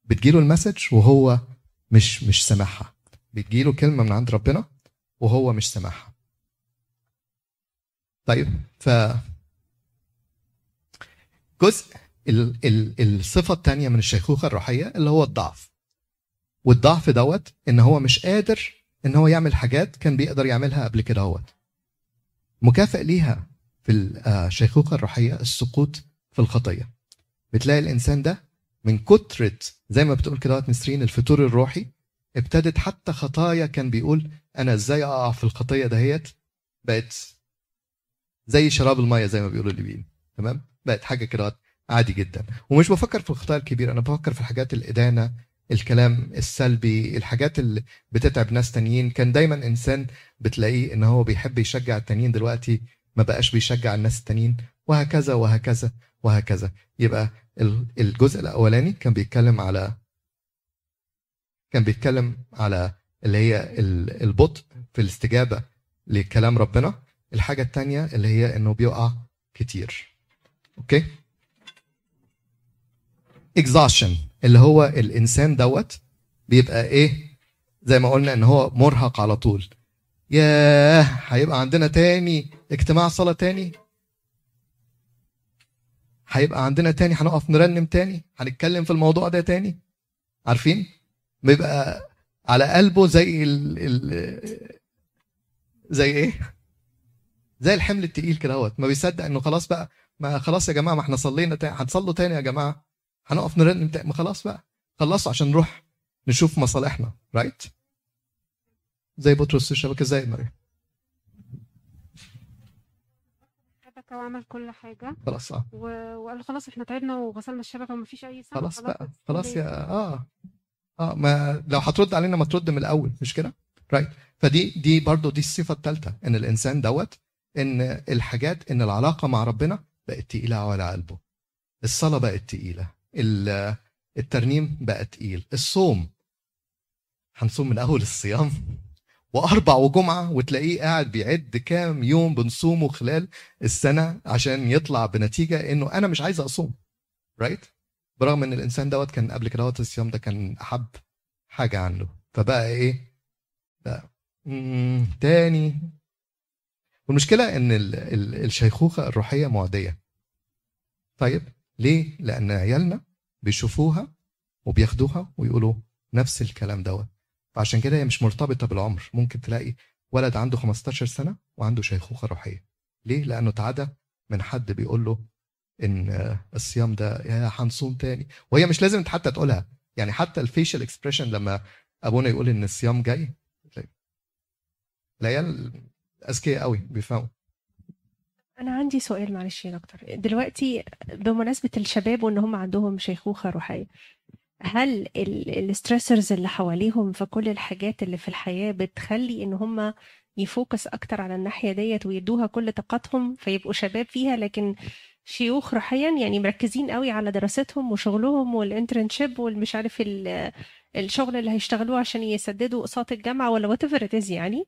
بتجيله المسج وهو مش مش سامعها. بتجيله كلمة من عند ربنا وهو مش سامعها. طيب ف جزء ال ال الصفة الثانية من الشيخوخة الروحية اللي هو الضعف. والضعف دوت إن هو مش قادر إن هو يعمل حاجات كان بيقدر يعملها قبل كده هوت. مكافئ ليها في الشيخوخة الروحية السقوط في الخطية. بتلاقي الإنسان ده من كترة زي ما بتقول كده نسرين الفتور الروحي ابتدت حتى خطايا كان بيقول أنا إزاي أقع في الخطية دهيت؟ بقت زي شراب المية زي ما بيقولوا الليبيين تمام؟ بقت حاجة كده عادي جدا. ومش بفكر في الخطايا الكبيرة أنا بفكر في الحاجات الإدانة الكلام السلبي الحاجات اللي بتتعب ناس تانيين. كان دايما إنسان بتلاقيه إن هو بيحب يشجع التانيين دلوقتي ما بقاش بيشجع الناس التانيين. وهكذا وهكذا وهكذا. يبقى ال- الجزء الأولاني كان بيتكلم على كان بيتكلم على اللي هي ال- البطء في الاستجابة لكلام ربنا. الحاجة التانية اللي هي إنه بيقع كتير. أوكي exhaustion اللي هو الإنسان دوت بيبقى إيه؟ زي ما قلنا إن هو مرهق على طول. ياه هيبقى عندنا تاني اجتماع صلاة تاني؟ هيبقى عندنا تاني؟ هنقف نرنم تاني؟ هنتكلم في الموضوع ده تاني؟ عارفين؟ بيبقى على قلبه زي ال... ال... زي إيه؟ زي الحمل التقيل كده ما بيصدق إنه خلاص بقى ما خلاص يا جماعة ما إحنا صلينا تاني. هنصلوا تاني يا جماعة؟ هنقف تاني. ما خلاص بقى. خلصوا عشان نروح نشوف مصالحنا right زي بطرس الشبكة. زي مريم. شبكة وعمل كل حاجة. خلاص آه. و- وقال خلاص إحنا تعبنا وغسلنا الشبكة ومفيش أي سبب خلاص بقى. خلاص too late. يا آه. آه ما لو هترد علينا ما ترد من الأول مش كده؟ right فدي دي برضو دي الصفة الثالثه إن الإنسان دوت إن الحاجات إن العلاقة مع ربنا بقت تقيلة على قلبه. الصلاة بقت تقيلة. ال- الترنيم بقى تقيل. الصوم. هنصوم من أول الصيام. وأربع وجمعة وتلاقيه قاعد بيعد كام يوم بنصومه خلال السنة عشان يطلع بنتيجة إنه أنا مش عايز أصوم. رايت برغم إن الإنسان دوت كان قبل كده دوت الصيام ده كان أحب حاجة عنده. فبقى إيه؟ بقى تاني. والمشكلة إن ال ال الشيخوخة الروحية معدية. طيب ليه؟ لأن عيالنا بيشوفوها وبياخدوها ويقولوا نفس الكلام دوت. فعشان كده هي مش مرتبطة بالعمر. ممكن تلاقي ولد عنده 15 سنة وعنده شيخوخة روحية. ليه؟ لأنه اتعدى من حد بيقول له إن الصيام ده يا هنصوم تاني. وهي مش لازم حتى تقولها. يعني حتى الفيشل اكسبريشن لما أبونا يقول إن الصيام جاي تلاقي- العيال أذكياء قوي بيفهموا. أنا عندي سؤال معلش يا دكتور. دلوقتي بمناسبة الشباب وإن هم عندهم شيخوخة روحية هل ال stressors اللي حواليهم في كل الحاجات اللي في الحياة بتخلي إن هم ي focus أكتر على الناحية ديت ويدوها كل طاقتهم فيبقوا شباب فيها؟ لكن شيوخ روحيا يعني مركزين قوي على دراستهم وشغلهم وال internship والمش عارف ال- الشغل اللي هيشتغلوه عشان يسددوا أقساط الجامعة ولا whatever يعني.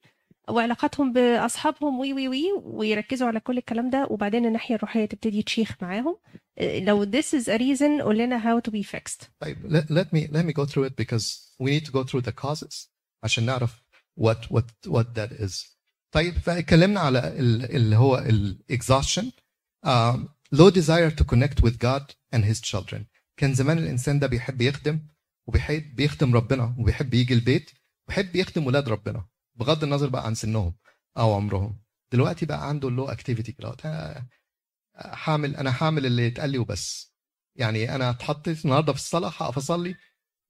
وعلاقاتهم بأصحابهم وي وي وي ويركزوا على كل الكلام ده. وبعدين الناحية الروحية تبتدي تشيخ معاهم. لو this is a reason قول لنا how to be fixed. طيب let, let me let me go through it because we need to go through the causes عشان نعرف what what what that is. طيب فاتكلمنا على ال- اللي هو ال exhaustion um, low desire to connect with God and his children. كان زمان الإنسان ده بيحب يخدم وبيحب بيخدم ربنا وبيحب يجي البيت وبيحب يخدم ولاد ربنا. بغض النظر بقى عن سنهم أو عمرهم. دلوقتي بقى عنده ال low activity آه، هعمل أنا هعمل اللي يتقال لي وبس. يعني أنا اتحطيت النهارده في الصلاة هقف أصلي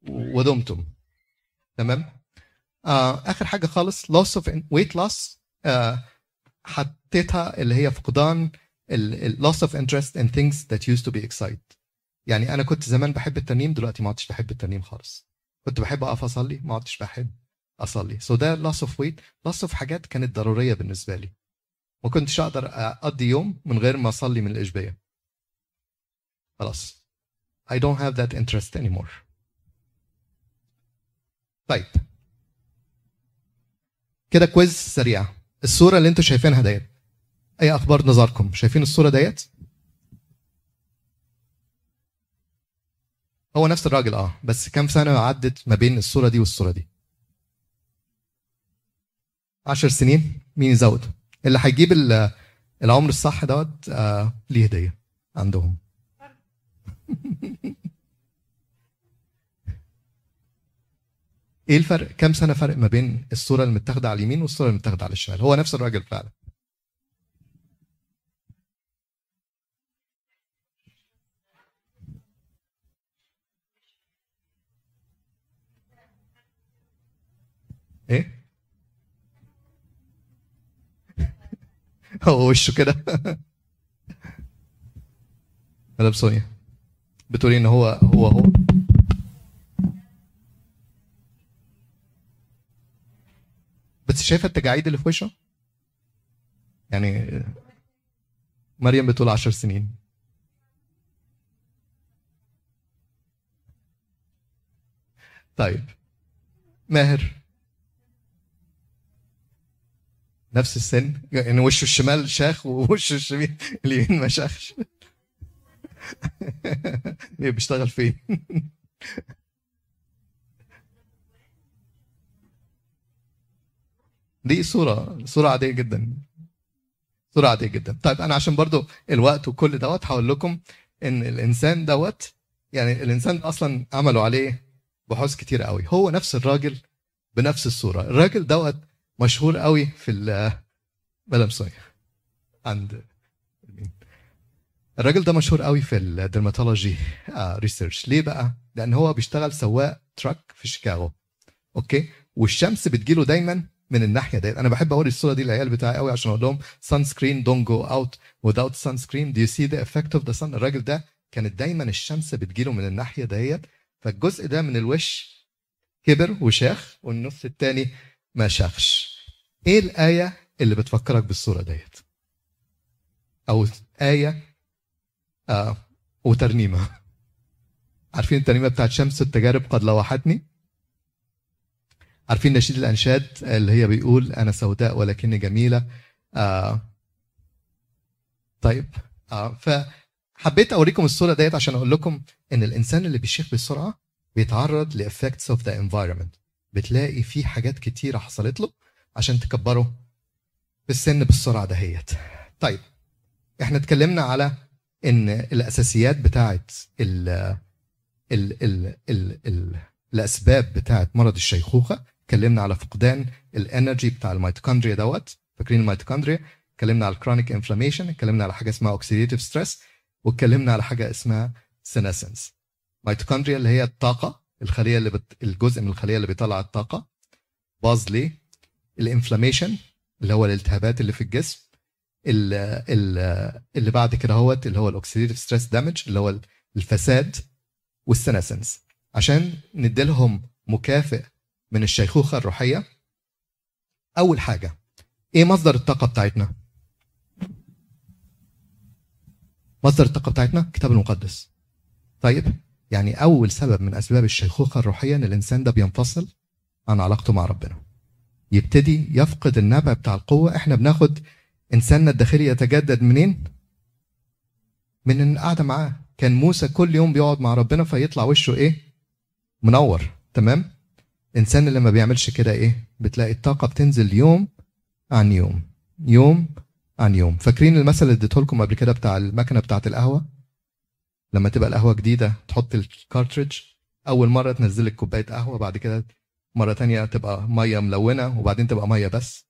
ودمتم. تمام؟ آه آخر حاجة خالص of weight loss آه حطيتها اللي هي فقدان loss of interest in things that used to be excited يعني أنا كنت زمان بحب الترنيم دلوقتي ما عدتش بحب الترنيم خالص. كنت بحب أقف أصلي ما عدتش بحب. أصلي. So ده loss of weight. Loss of حاجات كانت ضرورية بالنسبة لي. ما كنتش أقدر أقضي يوم من غير ما أصلي من الاشبيه خلاص. I don't have that interest anymore. طيب. كده كويز سريع. الصورة اللي أنتوا شايفينها ديت. أي أخبار نظركم؟ شايفين الصورة ديت؟ هو نفس الراجل آه. بس كام سنة عدت ما بين الصورة دي والصورة دي؟ عشر سنين مين يزود؟ اللي هيجيب ال- العمر الصح دوت آه ليه هدية عندهم. إيه الفرق؟ كام سنة فرق ما بين الصورة اللي متاخده على اليمين والصورة اللي متاخده على الشمال؟ هو نفس الراجل فعلا. إيه؟ هو وشه كده. مدام سونيا بتقولي إن هو هو هو بس شايفة التجاعيد اللي في وشه؟ يعني مريم بتقول عشر سنين. طيب. ماهر. نفس السن يعني وشه الشمال شاخ ووشه الشمال اليمين ما شاخش بيشتغل فين؟ دي صورة صورة عادية جدا. صورة عادية جدا. طيب أنا عشان برضو الوقت وكل دوت هقول لكم إن الإنسان دوت يعني الإنسان أصلا عملوا عليه بحوث كتير قوي. هو نفس الراجل بنفس الصورة. الراجل دوت مشهور قوي في سونيا عند؟ الراجل ده مشهور قوي في ال dermatology research ليه بقى؟ لأن هو بيشتغل سواق truck في شيكاغو. okay؟ والشمس بتجيله دايما من الناحية ديت. أنا بحب أوري الصورة دي للعيال بتاعي قوي عشان أقول لهم sunscreen don't go out without sunscreen do you see the effect of the sun? الراجل ده كانت دايما الشمس بتجيله من الناحية ديت. فالجزء ده من الوش كبر وشاخ والنص التاني ما شاخش. إيه الآية اللي بتفكرك بالصورة ديت؟ أو آية آه وترنيمه عارفين الترنيمة بتاعت شمس التجارب قد لوحتني؟ عارفين نشيد الأنشاد اللي هي بيقول أنا سوداء ولكني جميلة؟ آه طيب آه فحبيت أوريكم الصورة ديت عشان أقول لكم إن الإنسان اللي بيشيخ بسرعة بيتعرض ل effects of the environment بتلاقي في حاجات كتيرة حصلت له عشان تكبره في السن بالسرعة دهيت. طيب إحنا اتكلمنا على إن الأساسيات بتاعت ال ال ال ال ال الأسباب بتاعت مرض الشيخوخة اتكلمنا على فقدان ال energy بتاع الميتوكوندريا دوت فاكرين الميتوكوندريا؟ اتكلمنا على ال chronic inflammation اتكلمنا على حاجة اسمها oxidative stress واتكلمنا على حاجة اسمها senescence mitochondria اللي هي الطاقة الخلية اللي بت... الجزء من الخلية اللي بيطلع الطاقة باظ ليه؟ ال inflammation اللي هو الالتهابات اللي في الجسم ال... ال... اللي بعد كده هوت اللي هو ال oxidative stress damage اللي هو الفساد وال senescence عشان نديلهم مكافئ من الشيخوخة الروحية أول حاجة إيه مصدر الطاقة بتاعتنا؟ مصدر الطاقة بتاعتنا؟ الكتاب المقدس. طيب يعني أول سبب من أسباب الشيخوخة الروحية إن الإنسان ده بينفصل عن علاقته مع ربنا. يبتدي يفقد النبع بتاع القوة. إحنا بناخد إنساننا الداخلي يتجدد منين؟ من القعده معاه. كان موسى كل يوم بيقعد مع ربنا فيطلع وشه إيه؟ منور. تمام؟ الانسان اللي ما بيعملش كده إيه؟ بتلاقي الطاقة بتنزل يوم عن يوم يوم عن يوم. فاكرين المثل اللي اديته لكم قبل كده بتاع المكنة بتاعة القهوة؟ لما تبقى القهوة جديدة تحط ال cartridge أول مرة تنزل لك كوباية قهوة بعد كده مرة تانية تبقى مية ملونة وبعدين تبقى مية بس.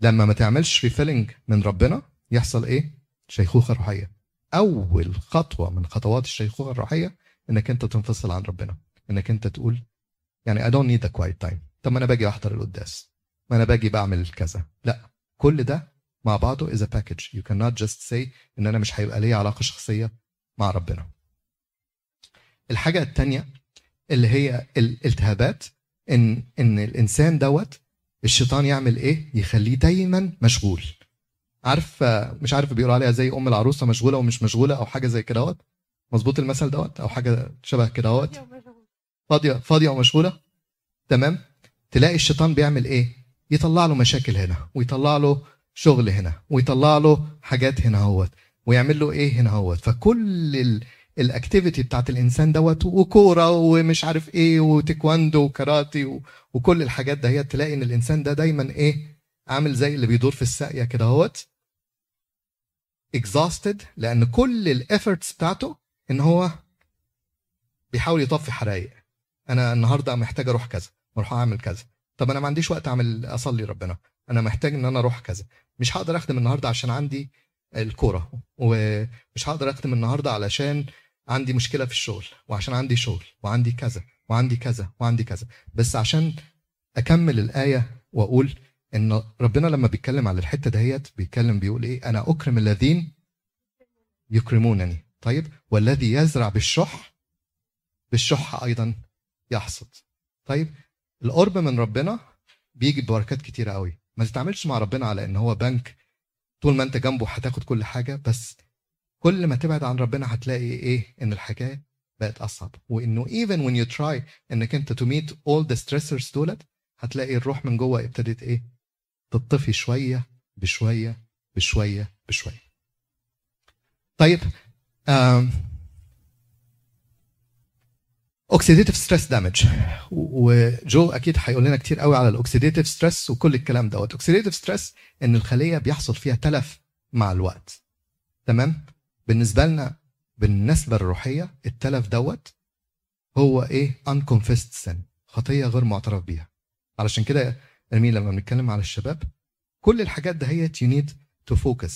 لما ما تعملش refilling من ربنا يحصل إيه؟ شيخوخة روحية. أول خطوة من خطوات الشيخوخة الروحية إنك أنت تنفصل عن ربنا إنك أنت تقول يعني I don't need a quiet time. طب ما أنا باجي أحضر القداس. ما أنا باجي بعمل كذا. لا كل ده مع بعضه is a package. You cannot just say إن أنا مش هيبقى ليا علاقة شخصية مع ربنا. الحاجة الثانية اللي هي الالتهابات ان إن الإنسان دوت الشيطان يعمل إيه؟ يخليه دايما مشغول. عارف مش عارف بيقولوا عليها زي أم العروسة مشغولة ومش مشغولة أو حاجة زي كده دوت مظبوط المثل دوت؟ أو حاجة شبه كده دوت فاضية فاضية ومشغولة؟ تمام. تلاقي الشيطان بيعمل إيه؟ يطلع له مشاكل هنا ويطلع له شغل هنا ويطلع له حاجات هنا هوت ويعمل له إيه هنا هوت فكل ال activity بتاعت الإنسان دوت وكورة ومش عارف إيه وتيكواندو وكاراتي وكل الحاجات ده هي تلاقي إن الإنسان ده دايما إيه عامل زي اللي بيدور في الساقية كده اهوت exhausted لأن كل الافورتس بتاعته إن هو بيحاول يطفي حرايق أنا النهارده محتاج أروح كذا أروح أعمل كذا. طب أنا ما عنديش وقت أعمل أصلي ربنا. أنا محتاج إن أنا أروح كذا. مش هقدر أخدم النهارده عشان عندي الكورة. ومش هقدر اخدم النهارده علشان عندي مشكلة في الشغل وعشان عندي شغل وعندي كذا وعندي كذا وعندي كذا. بس عشان أكمل الآية وأقول إن ربنا لما بيتكلم على الحتة دهيت بيتكلم بيقول إيه؟ أنا أكرم الذين يكرمونني. طيب؟ والذي يزرع بالشح بالشح أيضا يحصد. طيب؟ القرب من ربنا بيجي ببركات كتيرة قوي. ما تتعاملش مع ربنا على إن هو بنك طول ما انت جنبه هتاخد كل حاجة بس كل ما تبعد عن ربنا هتلاقي إيه؟ إن الحكاية بقت أصعب. وإنه even when you try إنك أنت to meet all the stressors دولت هتلاقي الروح من جوه ابتدت إيه؟ تطفي شوية بشوية بشوية بشوية. طيب oxidative stress damage وجو أكيد هيقول لنا كتير قوي على ال oxidative stress وكل الكلام دوت. oxidative stress إن الخلية بيحصل فيها تلف مع الوقت. تمام؟ بالنسبة لنا بالنسبة الروحية التلف دوت هو إيه؟ unconfessed sin خطية غير معترف بيها. علشان كده امين لما بنتكلم على الشباب كل الحاجات دهيت need to focus.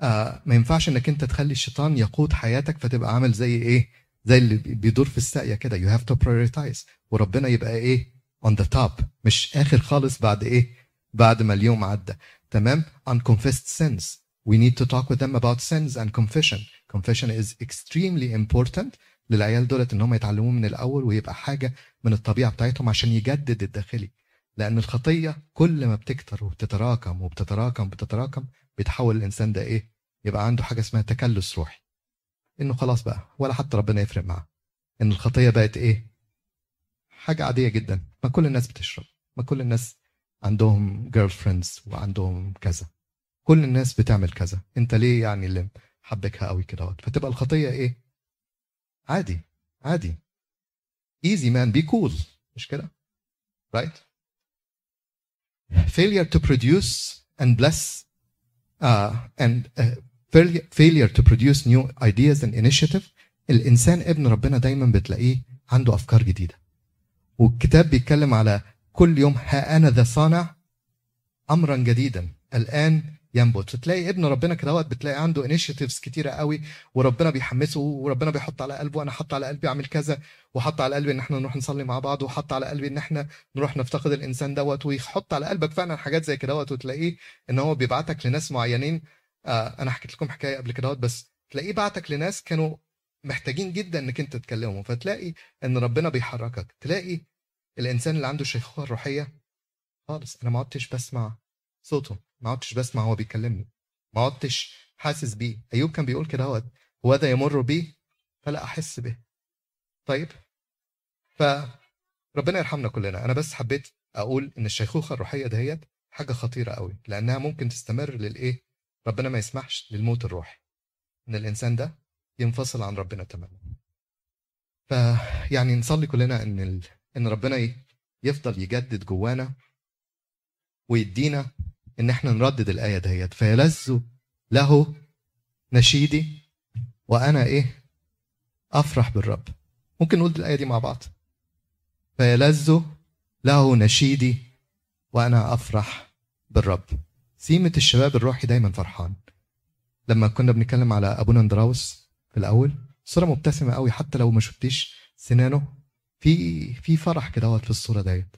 آه ما ينفعش إنك أنت تخلي الشيطان يقود حياتك فتبقى عامل زي إيه؟ زي اللي بيدور في الساقية كده. You have to prioritize. وربنا يبقى إيه؟ on the top. مش آخر خالص بعد إيه؟ بعد ما اليوم عدى. تمام؟ unconfessed sins. We need to talk with them about sins and confession. Confession is extremely important للعيال دولت إن هم يتعلموه من الأول ويبقى حاجة من الطبيعة بتاعتهم عشان يجدد الداخلي. لأن الخطية كل ما بتكتر وبتتراكم وبتتراكم وبتتراكم بيتحول الإنسان ده إيه؟ يبقى عنده حاجة اسمها تكلس روحي. إنه خلاص بقى ولا حتى ربنا يفرق معاه. إن الخطية بقت إيه؟ حاجة عادية جدا. ما كل الناس بتشرب. ما كل الناس عندهم جيرل فريندز وعندهم كذا. كل الناس بتعمل كذا. أنت ليه يعني اللي حبكها قوي كده؟ فتبقى الخطية إيه؟ عادي. عادي. Easy man. Be cool. مش كده؟ Right? Failure to produce and bless uh, and uh, failure, to produce new ideas and initiative. الإنسان ابن ربنا دايما بتلاقيه عنده أفكار جديدة. والكتاب بيتكلم على كل يوم ها أنا ذا صانع امرا جديدا. الآن ينبت. تلاقي ابن ربنا كده بتلاقي عنده initiatives كتيرة قوي وربنا بيحمسه وربنا بيحط على قلبه أنا حط على قلبي أعمل كذا وحط على قلبي إن إحنا نروح نصلي مع بعض وحط على قلبي إن إحنا نروح نفتقد الإنسان دوت ويحط على قلبك فعلا حاجات زي كده وتلاقيه إن هو بيبعتك لناس معينين آه أنا حكيت لكم حكاية قبل كده بس تلاقيه بعتك لناس كانوا محتاجين جدا إنك أنت تكلمهم فتلاقي إن ربنا بيحركك تلاقي الإنسان اللي عنده الشيخوخة الروحية خالص. أنا ما عدتش بسمع صوته ما عدتش بسمع هو بيكلمني ما عدتش حاسس بيه. أيوب كان بيقول كده هو ده يمر بي فلا أحس به. طيب فربنا يرحمنا كلنا. أنا بس حبيت أقول إن الشيخوخة الروحية دهيت حاجة خطيرة قوي لأنها ممكن تستمر للإيه؟ ربنا ما يسمحش للموت الروحي إن الإنسان ده ينفصل عن ربنا تماما. فيعني نصلي كلنا إن ال... إن ربنا يفضل يجدد جوانا ويدينا إن إحنا نردد الآية دهيت. فيلذ له نشيدي وأنا إيه؟ أفرح بالرب. ممكن نقول الآية دي مع بعض. فيلذ له نشيدي وأنا أفرح بالرب. سيمة الشباب الروحي دايما فرحان. لما كنا بنتكلم على ابونا اندراوس في الأول صورة مبتسمة قوي حتى لو ما شفتيش سنانه في في فرح كده في الصورة ديت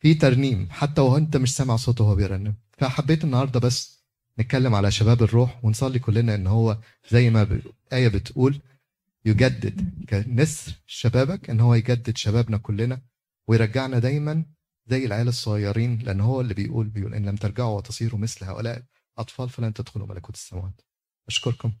في ترنيم حتى وهو أنت مش سامع صوته وهو بيرنم. فحبيت النهارده بس نتكلم على شباب الروح ونصلي كلنا إن هو زي ما الآية بتقول يجدد كنسر شبابك إن هو يجدد شبابنا كلنا ويرجعنا دايما زي العيال الصغيرين لأن هو اللي بيقول بيقول إن لم ترجعوا وتصيروا مثل هؤلاء اطفال فلن تدخلوا ملكوت السماوات. أشكركم.